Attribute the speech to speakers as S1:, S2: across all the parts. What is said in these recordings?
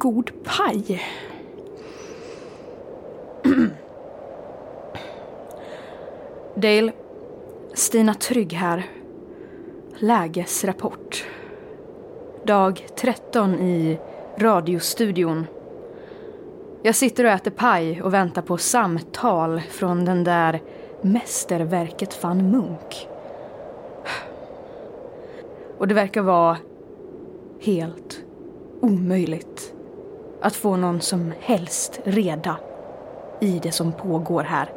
S1: god paj. Dale, Stina Trygg här. Lägesrapport. Dag 13 i radiostudion. Jag sitter och äter paj och väntar på samtal från den där mästerverket van Munk. Och det verkar vara helt omöjligt att få någon som helst reda i det som pågår här.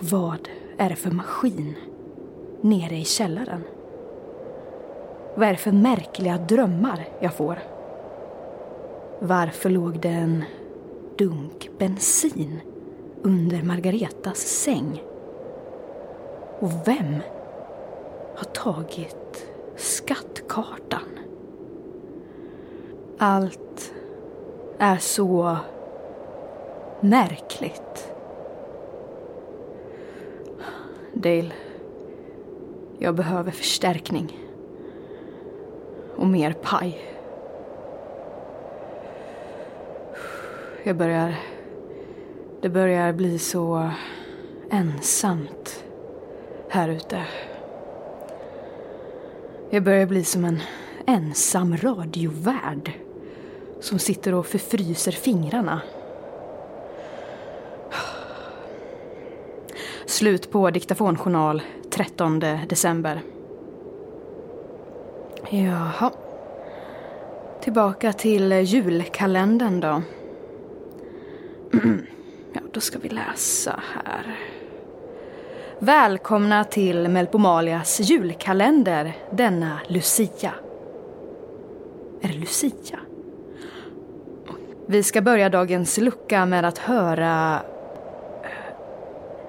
S1: Vad är det för maskin nere i källaren? Vad är det för märkliga drömmar jag får? Varför låg det en dunk bensin under Margaretas säng? Och vem har tagit skattkartan? Allt är så märkligt. Dale, jag behöver förstärkning. Och mer paj. Jag börjar... Det börjar bli så ensamt här ute. Jag börjar bli som en ensam radiovärd som sitter och förfryser fingrarna. Slut på diktafonjournal 13 december. Jaha. Tillbaka till julkalendern då. Ja, då ska vi läsa här. Välkomna till Melpomalias julkalender denna Lucia. Är det Lucia? Vi ska börja dagens lucka med att höra...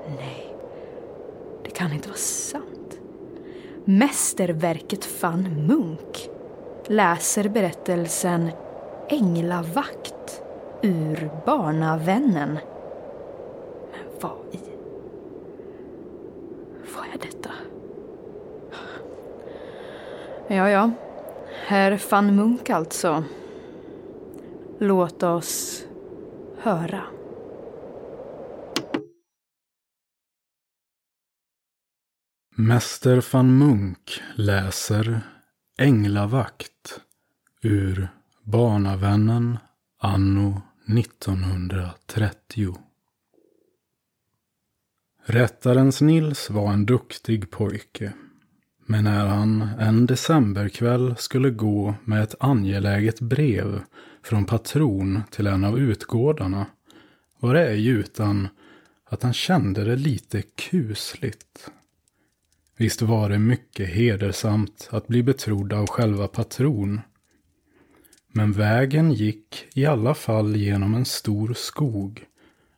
S1: Nej, det kan inte vara sant. Mästerverket van Munk läser berättelsen Änglavakt ur Barnavännen. Men vad i... Vad är detta? Ja, ja. Herr van Munk alltså. Låt oss höra.
S2: Mäster van Munk läser Änglavakt ur Barnavännen anno 1930. Rättarens Nils var en duktig pojke. Men när han en decemberkväll skulle gå med ett angeläget brev från patron till en av utgårdarna var det ej utan att han kände det lite kusligt. Visst var det mycket hedersamt att bli betrodd av själva patron. Men vägen gick i alla fall genom en stor skog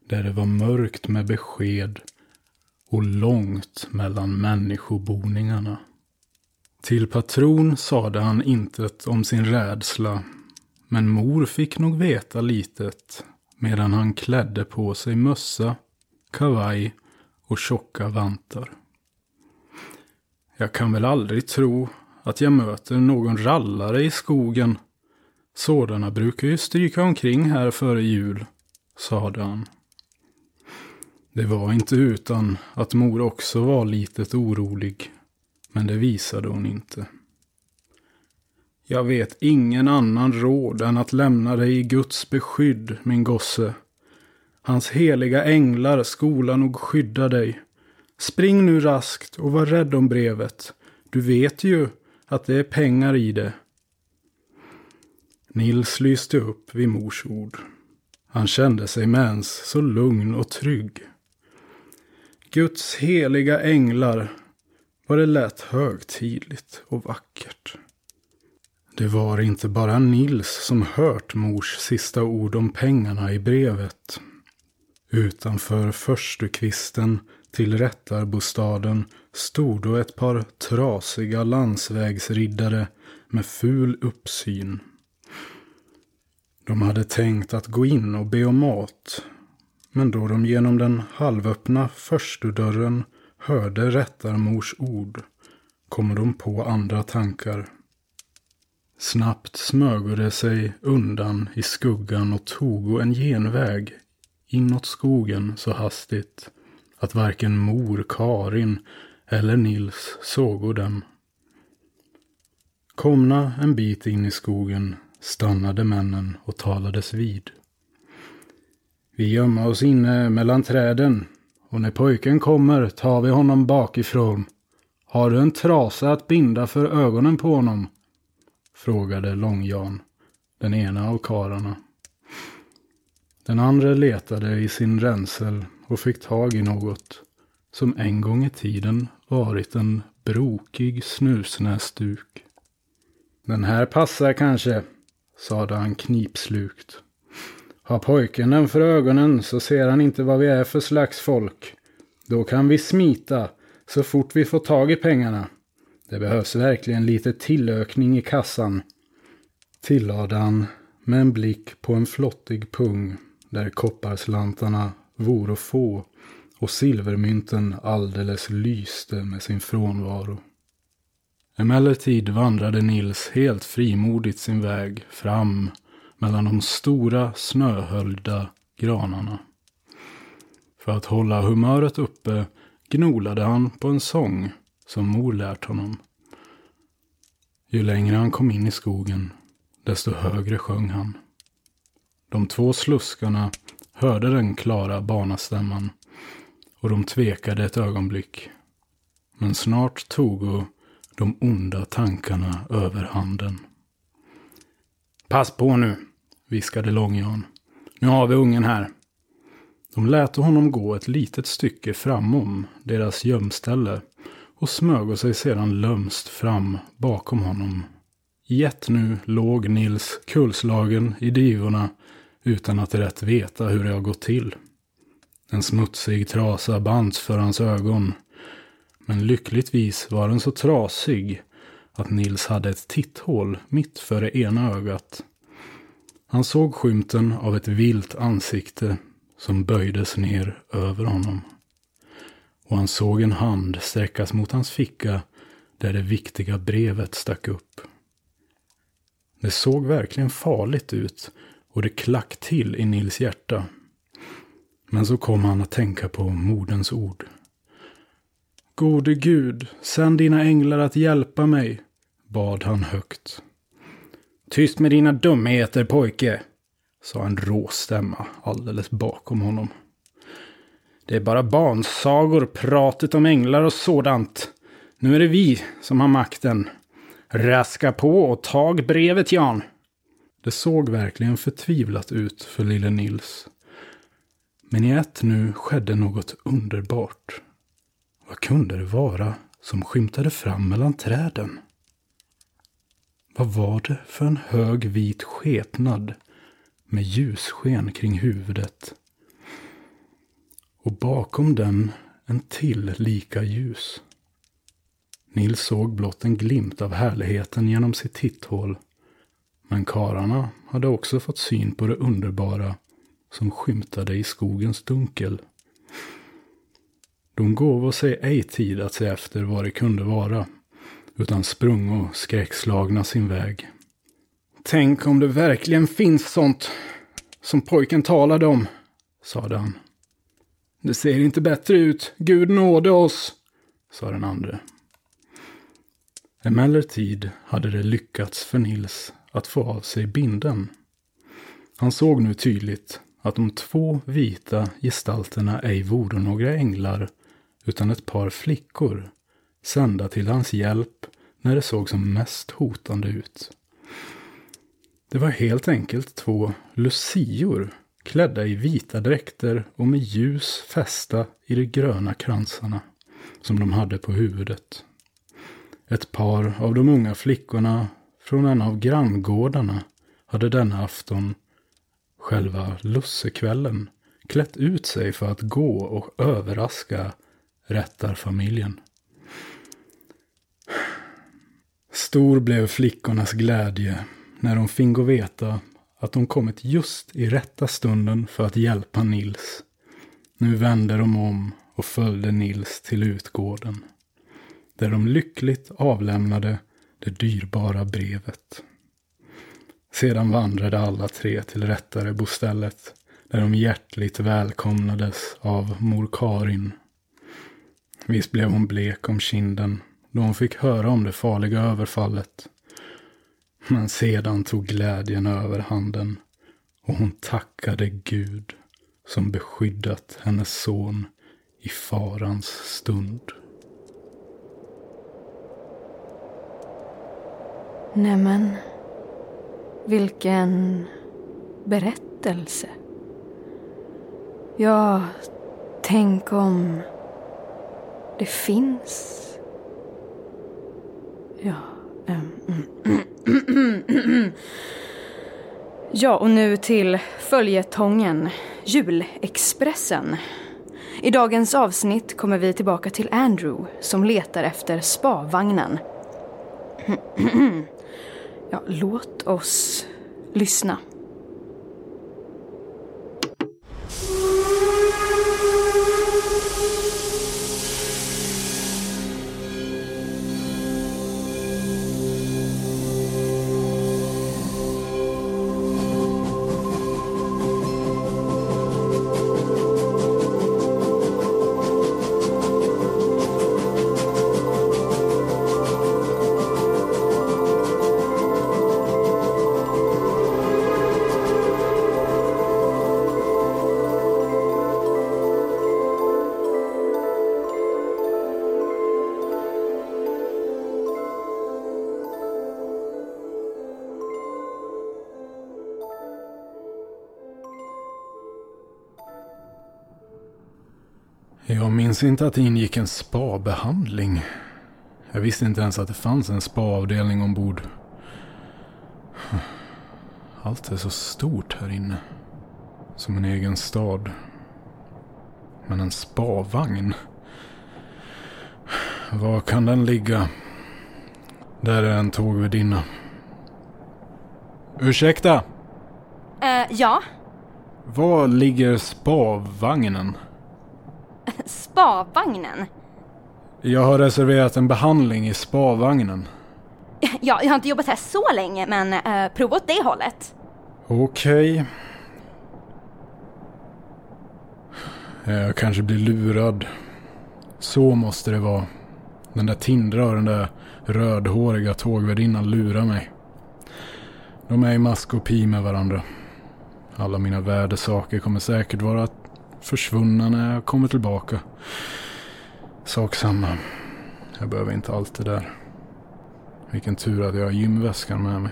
S2: där det var mörkt med besked och långt mellan människoboningarna. Till patron sade han intet om sin rädsla, men mor fick nog veta litet medan han klädde på sig mössa, kavaj och tjocka vantar. Jag kan väl aldrig tro att jag möter någon rallare i skogen. Sådana brukar ju stryka omkring här före jul, sade han. Det var inte utan att mor också var litet orolig, men det visade hon inte. Jag vet ingen annan råd än att lämna dig i Guds beskydd, min gosse. Hans heliga änglar skola nog skydda dig. Spring nu raskt och var rädd om brevet. Du vet ju att det är pengar i det. Nils lyste upp vid mors ord. Han kände sig med ens så lugn och trygg. Guds heliga änglar var det lät högtidligt och vackert. Det var inte bara Nils som hört mors sista ord om pengarna i brevet. Utanför förstukvisten till rättarbostaden stod då ett par trasiga landsvägsriddare med ful uppsyn. De hade tänkt att gå in och be om mat. Men då de genom den halvöppna förstudörren hörde rättarmors ord kommer de på andra tankar. Snabbt smög det sig undan i skuggan och tog en genväg inåt skogen så hastigt att varken mor Karin eller Nils sågo dem. Komna en bit in i skogen stannade männen och talades vid. Vi gömmer oss inne mellan träden och när pojken kommer tar vi honom bakifrån. Har du en trasa att binda för ögonen på honom? Frågade Lång-Jan, den ena av kararna. Den andra letade i sin ränsel och fick tag i något som en gång i tiden varit en brokig snusnäsduk. Den här passar kanske, sade han knipslukt. Har pojken den för ögonen så ser han inte vad vi är för slags folk. Då kan vi smita så fort vi får tag i pengarna. Det behövs verkligen lite tillökning i kassan. Tillade han med en blick på en flottig pung där kopparslantarna vore få och silvermynten alldeles lyste med sin frånvaro. Emellertid vandrade Nils helt frimodigt sin väg fram mellan de stora snöhöljda granarna. För att hålla humöret uppe gnolade han på en sång som mor lärt honom. Ju längre han kom in i skogen, desto högre sjöng han. De två sluskarna hörde den klara banastämman och de tvekade ett ögonblick. Men snart tog de onda tankarna överhanden. Pass på nu, viskade Långjan. Nu har vi ungen här. De lät honom gå ett litet stycke framom deras gömställe och smög sig sedan lömst fram bakom honom. Jätt nu låg Nils kullslagen i divorna utan att rätt veta hur det har gått till. En smutsig trasa bands för hans ögon. Men lyckligtvis var den så trasig att Nils hade ett titthål mitt för det ena ögat. Han såg skymten av ett vilt ansikte som böjdes ner över honom. Och han såg en hand sträckas mot hans ficka där det viktiga brevet stack upp. Det såg verkligen farligt ut och det klack till i Nils hjärta. Men så kom han att tänka på moderns ord. Gode Gud, sänd dina änglar att hjälpa mig, bad han högt. Tyst med dina dumheter pojke, sa en rå stämma alldeles bakom honom. Det är bara barnsagor, pratet om änglar och sådant. Nu är det vi som har makten. Raska på och tag brevet, Jan. Det såg verkligen förtvivlat ut för lille Nils. Men i ett nu skedde något underbart. Vad kunde det vara som skymtade fram mellan träden? Vad var det för en hög vit skepnad med ljussken kring huvudet? Och bakom den en till lika ljus. Nils såg blott en glimt av härligheten genom sitt titthål. Men kararna hade också fått syn på det underbara som skymtade i skogens dunkel. De gåvo sig ej tid att se efter vad det kunde vara, utan sprung och skräckslagna sin väg. Tänk om det verkligen finns sånt som pojken talade om, sade han. Det ser inte bättre ut. Gud nåde oss, sa den andre. Emellertid hade det lyckats för Nils att få av sig binden. Han såg nu tydligt att de två vita gestalterna ej vore några änglar utan ett par flickor sända till hans hjälp när det såg som mest hotande ut. Det var helt enkelt två lucior klädda i vita dräkter och med ljus fästa i de gröna kransarna som de hade på huvudet. Ett par av de unga flickorna från en av granngårdarna hade denna afton, själva lussekvällen, klätt ut sig för att gå och överraska rättarfamiljen. Stor blev flickornas glädje när de fingo veta att de kommit just i rätta stunden för att hjälpa Nils. Nu vände de om och följde Nils till utgården. där de lyckligt avlämnade det dyrbara brevet. Sedan vandrade alla tre till rättarebostället där de hjärtligt välkomnades av mor Karin. Visst blev hon blek om kinden då hon fick höra om det farliga överfallet. Men sedan tog glädjen över handen och hon tackade Gud som beskyddat hennes son i farans stund.
S1: Nämen, vilken berättelse. Ja, tänk om det finns. Ja. Um, ja, och nu till följetongen Julexpressen. I dagens avsnitt kommer vi tillbaka till Andrew som letar efter spavagnen. Ja, låt oss lyssna.
S2: Minns inte att det ingick en spabehandling. Jag visste inte ens att det fanns en spaavdelning ombord. Allt är så stort här inne. Som en egen stad. Men en spavagn? Var kan den ligga? Där är en tågvärdinna. Ursäkta?
S1: Uh, ja?
S2: Var ligger spavagnen?
S1: Spavagnen?
S2: Jag har reserverat en behandling i spavagnen.
S1: Ja, jag har inte jobbat här så länge, men uh, prova åt det hållet.
S2: Okej. Jag kanske blir lurad. Så måste det vara. Den där Tindra och den där rödhåriga tågvärdinnan lurar mig. De är i maskopi med varandra. Alla mina värdesaker kommer säkert vara försvunna när jag kommer tillbaka. Sak samma. Jag behöver inte allt det där. Vilken tur att jag har gymväskan med mig.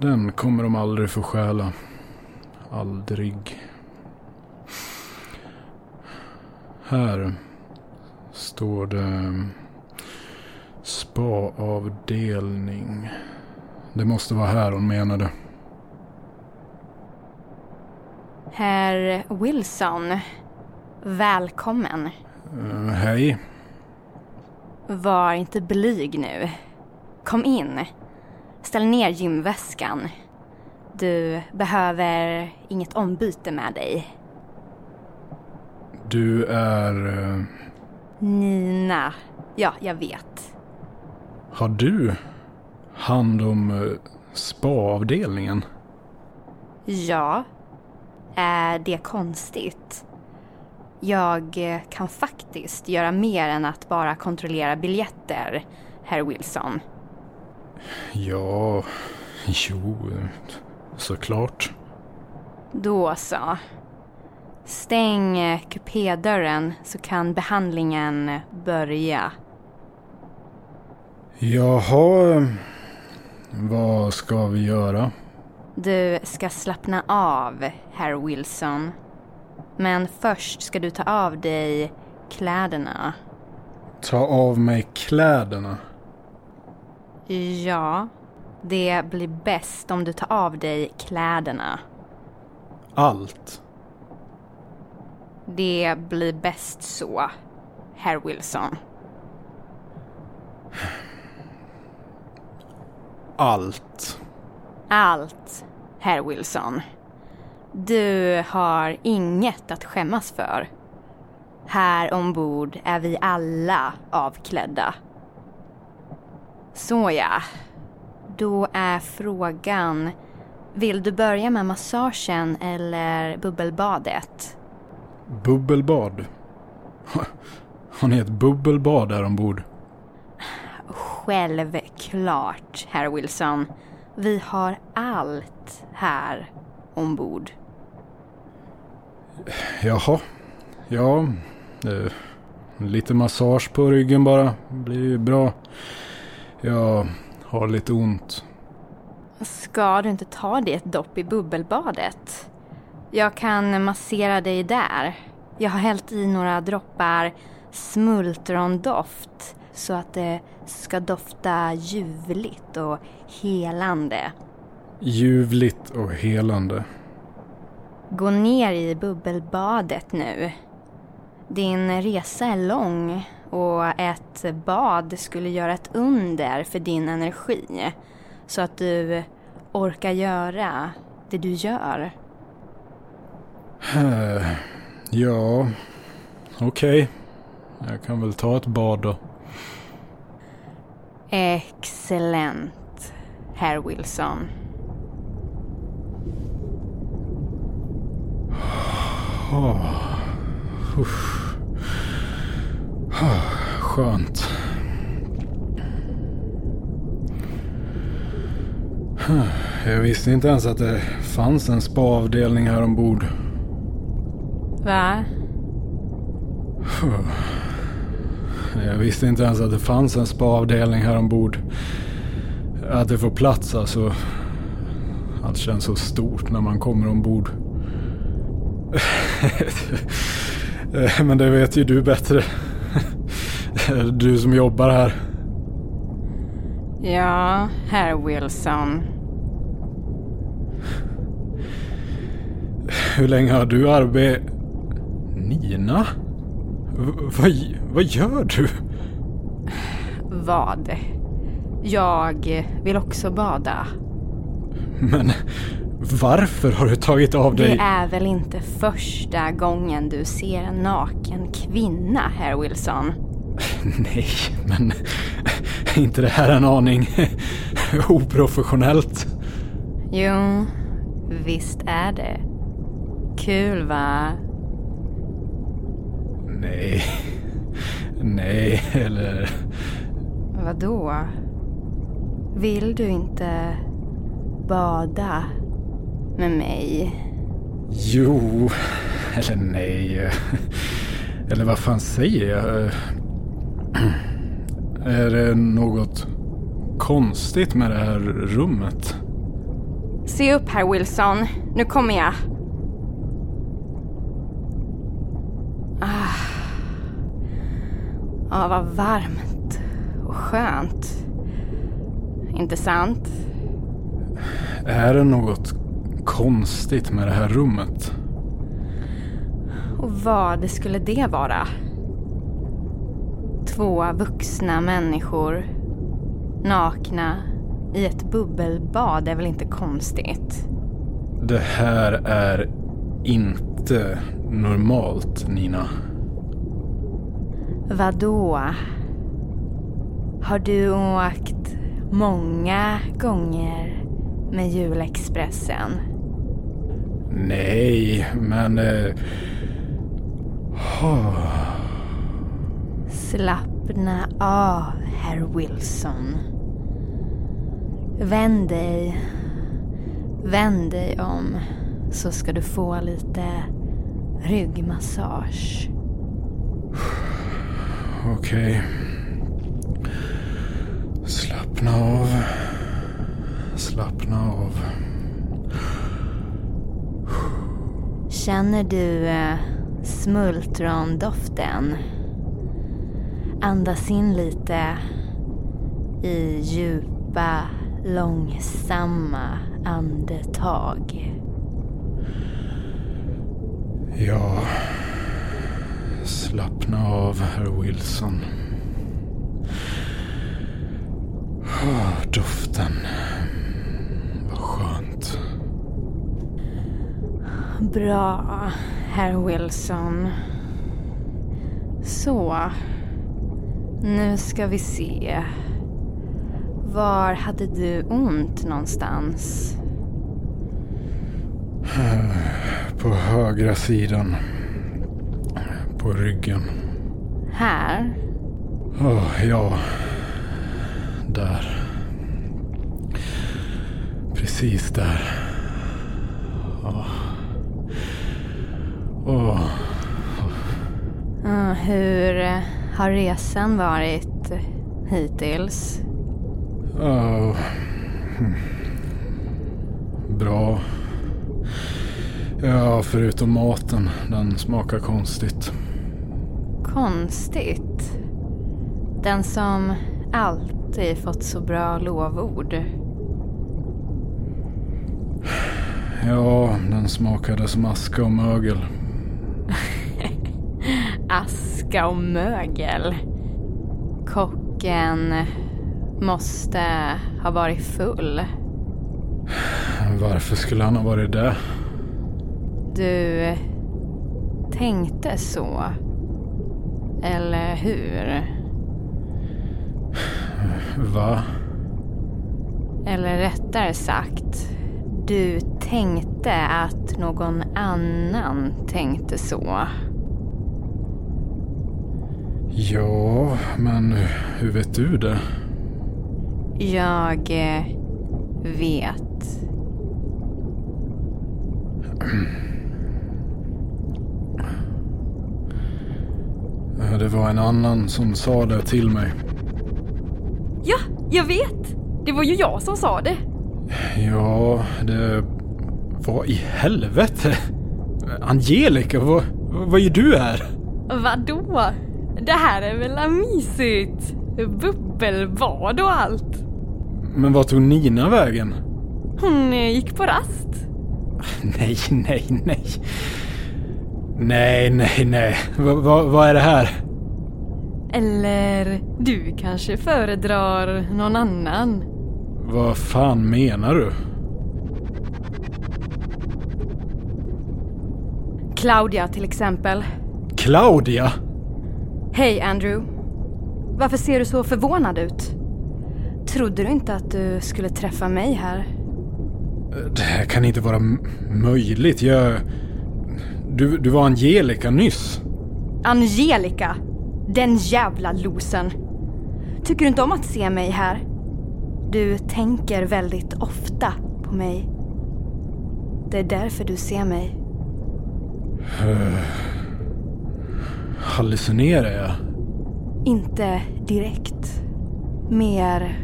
S2: Den kommer de aldrig få stjäla. Aldrig. Här står det spaavdelning. Det måste vara här hon menade.
S1: Herr Wilson, välkommen.
S2: Uh, hej.
S1: Var inte blyg nu. Kom in. Ställ ner gymväskan. Du behöver inget ombyte med dig.
S2: Du är... Uh...
S1: Nina. Ja, jag vet.
S2: Har du hand om uh, spaavdelningen?
S1: Ja, är det konstigt? Jag kan faktiskt göra mer än att bara kontrollera biljetter, herr Wilson.
S2: Ja, jo, såklart.
S1: Då så. Stäng kupédörren så kan behandlingen börja.
S2: Jaha, vad ska vi göra?
S1: Du ska slappna av, herr Wilson. Men först ska du ta av dig kläderna.
S2: Ta av mig kläderna?
S1: Ja, det blir bäst om du tar av dig kläderna.
S2: Allt?
S1: Det blir bäst så, herr Wilson.
S2: Allt?
S1: Allt, herr Wilson. Du har inget att skämmas för. Här ombord är vi alla avklädda. Såja. Då är frågan, vill du börja med massagen eller bubbelbadet?
S2: Bubbelbad. Har ni ett bubbelbad här ombord?
S1: Självklart, herr Wilson. Vi har allt här ombord.
S2: Jaha. Ja. Eh, lite massage på ryggen bara. Blir ju bra. Jag har lite ont.
S1: Ska du inte ta dig ett dopp i bubbelbadet? Jag kan massera dig där. Jag har hällt i några droppar smultrondoft så att det ska dofta ljuvligt och helande.
S2: Ljuvligt och helande.
S1: Gå ner i bubbelbadet nu. Din resa är lång och ett bad skulle göra ett under för din energi så att du orkar göra det du gör.
S2: Ja, okej. Jag kan väl ta ett bad då.
S1: Excellent, herr Wilson.
S2: Oh. Uff. Ah, Skönt. Jag visste inte ens att det fanns en spaavdelning här ombord.
S1: Va?
S2: Jag visste inte ens att det fanns en spaavdelning här ombord. Att det får plats alltså. Allt känns så stort när man kommer ombord. Men det vet ju du bättre. Du som jobbar här.
S1: Ja, herr Wilson.
S2: Hur länge har du arbetat? Nina? V- vad, vad gör du?
S1: Vad? Jag vill också bada.
S2: Men varför har du tagit av dig?
S1: Det är väl inte första gången du ser en naken kvinna, herr Wilson?
S2: Nej, men inte det här en aning oprofessionellt?
S1: Jo, visst är det. Kul va?
S2: Nej. Nej, eller...
S1: Vadå? Vill du inte bada med mig?
S2: Jo, eller nej. Eller vad fan säger jag? Är det något konstigt med det här rummet?
S1: Se upp herr Wilson, nu kommer jag. Ah, ah vad varmt och skönt. Inte sant?
S2: Är det något konstigt med det här rummet?
S1: Och vad skulle det vara? Två vuxna människor nakna i ett bubbelbad är väl inte konstigt?
S2: Det här är inte normalt, Nina.
S1: Vadå? Har du åkt många gånger med julexpressen?
S2: Nej, men... Eh... oh,
S1: Slappna av, herr Wilson. Vänd dig. Vänd dig om så ska du få lite ryggmassage.
S2: Okej. Slappna av. Slappna av.
S1: Känner du eh, smultrondoften? Andas in lite i djupa, långsamma andetag.
S2: Ja. Slappna av, herr Wilson. Oh, doften. Vad skönt.
S1: Bra, herr Wilson. Så. Nu ska vi se. Var hade du ont någonstans?
S2: På högra sidan. På ryggen.
S1: Här?
S2: Åh, ja. Där. Precis där. Åh. Åh.
S1: Ah, Hur eh, har resan varit hittills?
S2: Hmm. Bra. Ja, förutom maten. Den smakar konstigt.
S1: Konstigt. Den som alltid fått så bra lovord.
S2: Ja, den smakade som aska och mögel.
S1: Aska och mögel. Kocken måste ha varit full.
S2: Varför skulle han ha varit det?
S1: Du tänkte så. Eller hur?
S2: Va?
S1: Eller rättare sagt, du tänkte att någon annan tänkte så.
S2: Ja, men hur vet du det?
S1: Jag eh, vet.
S2: Det var en annan som sa det till mig.
S1: Ja, jag vet! Det var ju jag som sa det.
S2: Ja, det... Vad i helvete? Angelica, vad, vad gör du här?
S1: Vadå? Det här är väl mysigt? Bubbelbad och allt.
S2: Men vad tog Nina vägen?
S1: Hon eh, gick på rast.
S2: Nej, nej, nej. Nej, nej, nej. Va, va, vad är det här?
S1: Eller du kanske föredrar någon annan?
S2: Vad fan menar du?
S1: Claudia till exempel.
S2: Claudia?
S1: Hej Andrew. Varför ser du så förvånad ut? Trodde du inte att du skulle träffa mig här?
S2: Det här kan inte vara möjligt. Jag... Du, du var Angelica nyss.
S1: Angelica! Den jävla losen. Tycker du inte om att se mig här? Du tänker väldigt ofta på mig. Det är därför du ser mig.
S2: Hallucinerar jag?
S1: Inte direkt. Mer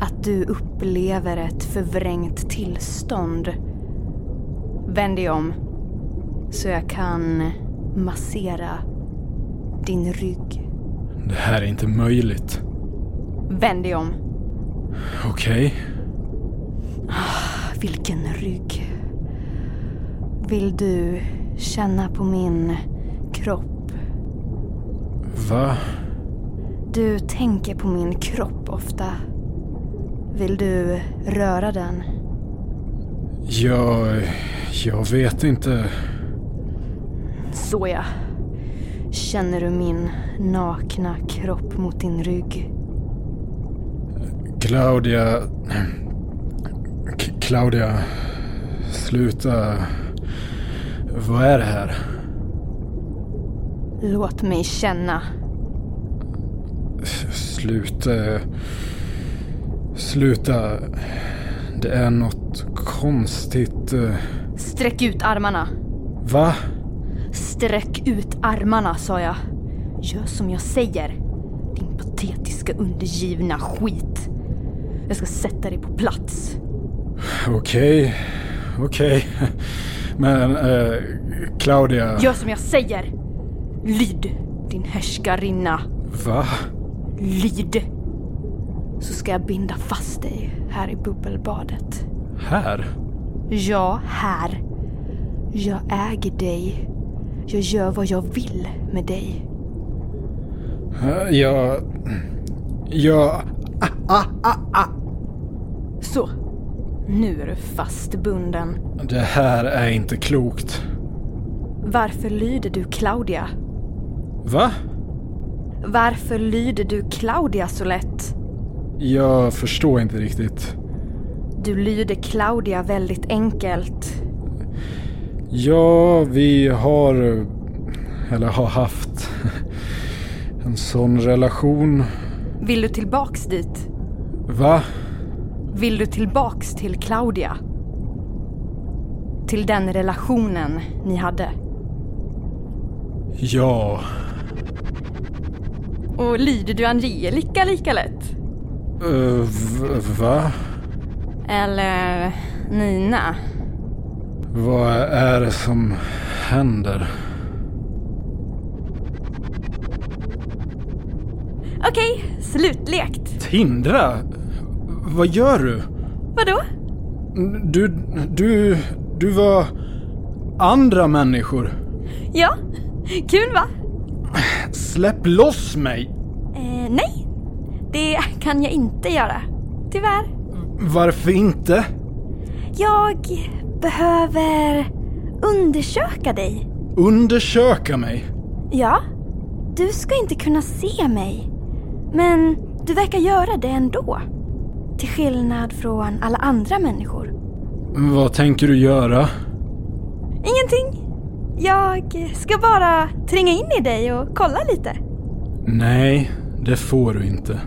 S1: att du upplever ett förvrängt tillstånd. Vänd dig om så jag kan massera din rygg.
S2: Det här är inte möjligt.
S1: Vänd dig om.
S2: Okej.
S1: Vilken rygg. Vill du känna på min kropp?
S2: Va?
S1: Du tänker på min kropp ofta. Vill du röra den?
S2: Jag... Jag vet inte.
S1: Såja. Känner du min nakna kropp mot din rygg?
S2: Claudia... K- Claudia... Sluta... Vad är det här?
S1: Låt mig känna.
S2: Sluta... Sluta... Det är något konstigt... eh,
S1: Sträck ut armarna.
S2: Va?
S1: Sträck ut armarna, sa jag. Gör som jag säger. Din patetiska undergivna skit. Jag ska sätta dig på plats.
S2: Okej. Okej. Men... eh, Claudia...
S1: Gör som jag säger. Lyd, din härskarinna.
S2: Va?
S1: Lyd. Så ska jag binda fast dig här i bubbelbadet.
S2: Här?
S1: Ja, här. Jag äger dig. Jag gör vad jag vill med dig.
S2: Eh, Jag... Jag...
S1: Så. Nu är du fastbunden.
S2: Det här är inte klokt.
S1: Varför lyder du Claudia?
S2: Va?
S1: Varför lyder du Claudia så lätt?
S2: Jag förstår inte riktigt.
S1: Du lyder Claudia väldigt enkelt.
S2: Ja, vi har... Eller har haft en sån relation.
S1: Vill du tillbaks dit?
S2: Va?
S1: Vill du tillbaks till Claudia? Till den relationen ni hade?
S2: Ja.
S1: Och lyder du Angelica lika lätt?
S2: Uh, va?
S1: Eller Nina?
S2: Vad är det som händer?
S1: Okej, slutlekt.
S2: Tindra? Vad gör du?
S1: Vadå?
S2: Du, du, du var andra människor.
S1: Ja, kul va?
S2: Släpp loss mig!
S1: Eh, nej, det kan jag inte göra. Tyvärr.
S2: Varför inte?
S1: Jag behöver undersöka dig.
S2: Undersöka mig?
S1: Ja, du ska inte kunna se mig. Men du verkar göra det ändå. Till skillnad från alla andra människor.
S2: Vad tänker du göra?
S1: Ingenting. Jag ska bara tränga in i dig och kolla lite.
S2: Nej, det får du inte.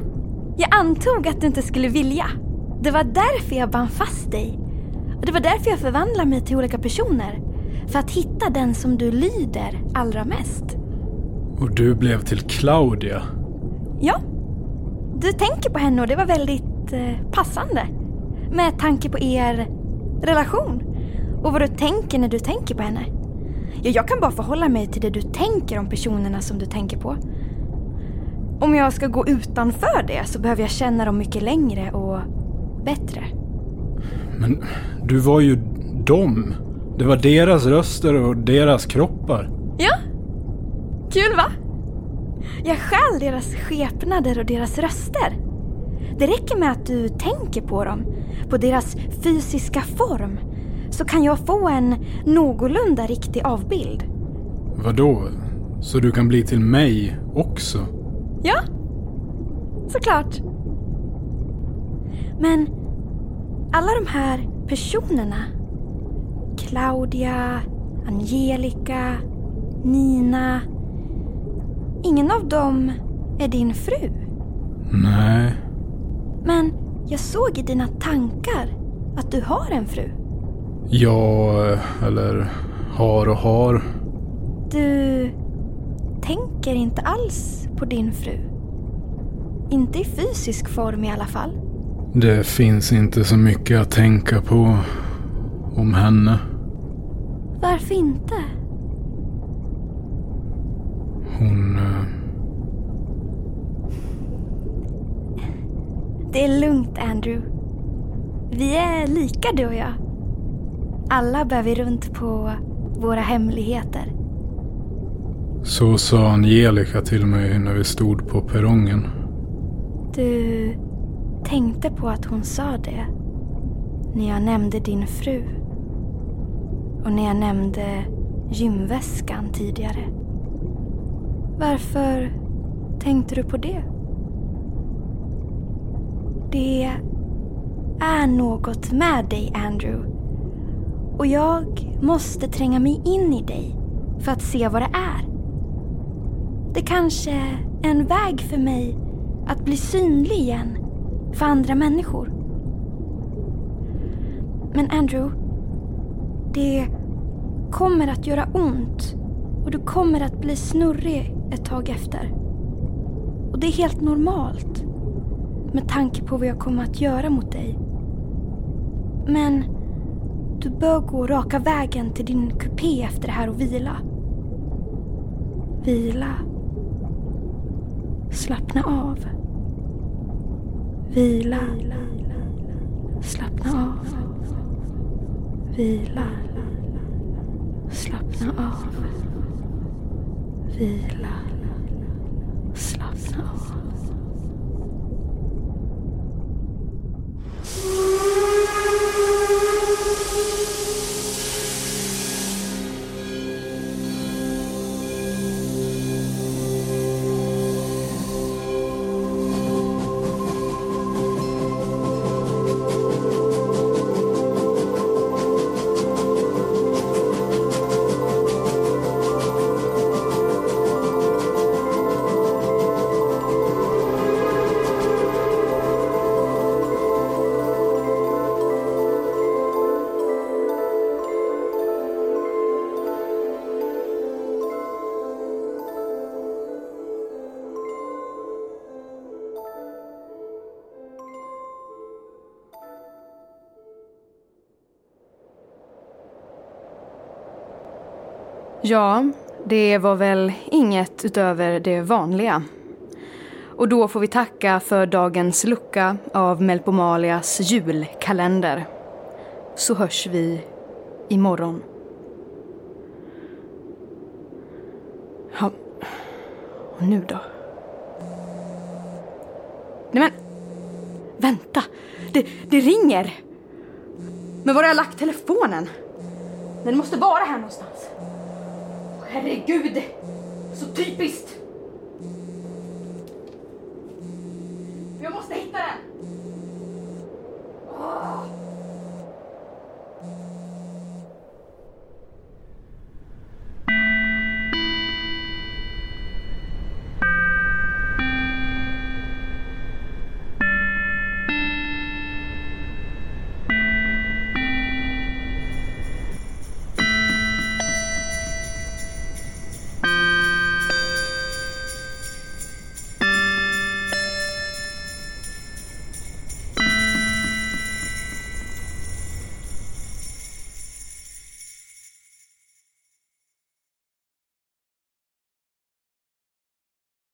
S1: Jag antog att du inte skulle vilja. Det var därför jag band fast dig. Och det var därför jag förvandlar mig till olika personer. För att hitta den som du lyder allra mest.
S2: Och du blev till Claudia?
S1: Ja. Du tänker på henne och det var väldigt eh, passande. Med tanke på er relation. Och vad du tänker när du tänker på henne. Ja, jag kan bara förhålla mig till det du tänker om personerna som du tänker på. Om jag ska gå utanför det så behöver jag känna dem mycket längre och bättre.
S2: Men du var ju dem. Det var deras röster och deras kroppar.
S1: Ja, kul va? Jag stjäl deras skepnader och deras röster. Det räcker med att du tänker på dem, på deras fysiska form, så kan jag få en någorlunda riktig avbild.
S2: Vadå? Så du kan bli till mig också?
S1: Ja, såklart. Men alla de här personerna, Claudia, Angelica, Nina, ingen av dem är din fru.
S2: Nej.
S1: Men jag såg i dina tankar att du har en fru.
S2: Ja, eller har och har.
S1: Du tänker inte alls på din fru. Inte i fysisk form i alla fall.
S2: Det finns inte så mycket att tänka på om henne.
S1: Varför inte?
S2: Hon... eh,
S1: Det är lugnt Andrew. Vi är lika du och jag. Alla bär vi runt på våra hemligheter.
S2: Så sa Angelica till mig när vi stod på perrongen.
S1: Du tänkte på att hon sa det när jag nämnde din fru och när jag nämnde gymväskan tidigare. Varför tänkte du på det? Det är något med dig, Andrew. Och jag måste tränga mig in i dig för att se vad det är. Det kanske är en väg för mig att bli synlig igen för andra människor. Men Andrew, det kommer att göra ont och du kommer att bli snurrig ett tag efter. Och det är helt normalt med tanke på vad jag kommer att göra mot dig. Men du bör gå raka vägen till din kupé efter det här och vila. Vila. Slappna av. Vila. Slappna av. Vila. Slappna av. Vila. Slappna av. Ja, det var väl inget utöver det vanliga. Och då får vi tacka för dagens lucka av Melpomalias julkalender. Så hörs vi imorgon. Ja, och nu då? Nej men, vänta! Det, det ringer! Men var har jag lagt telefonen? Den måste vara här någonstans. Herregud! Så typiskt! Jag måste hitta!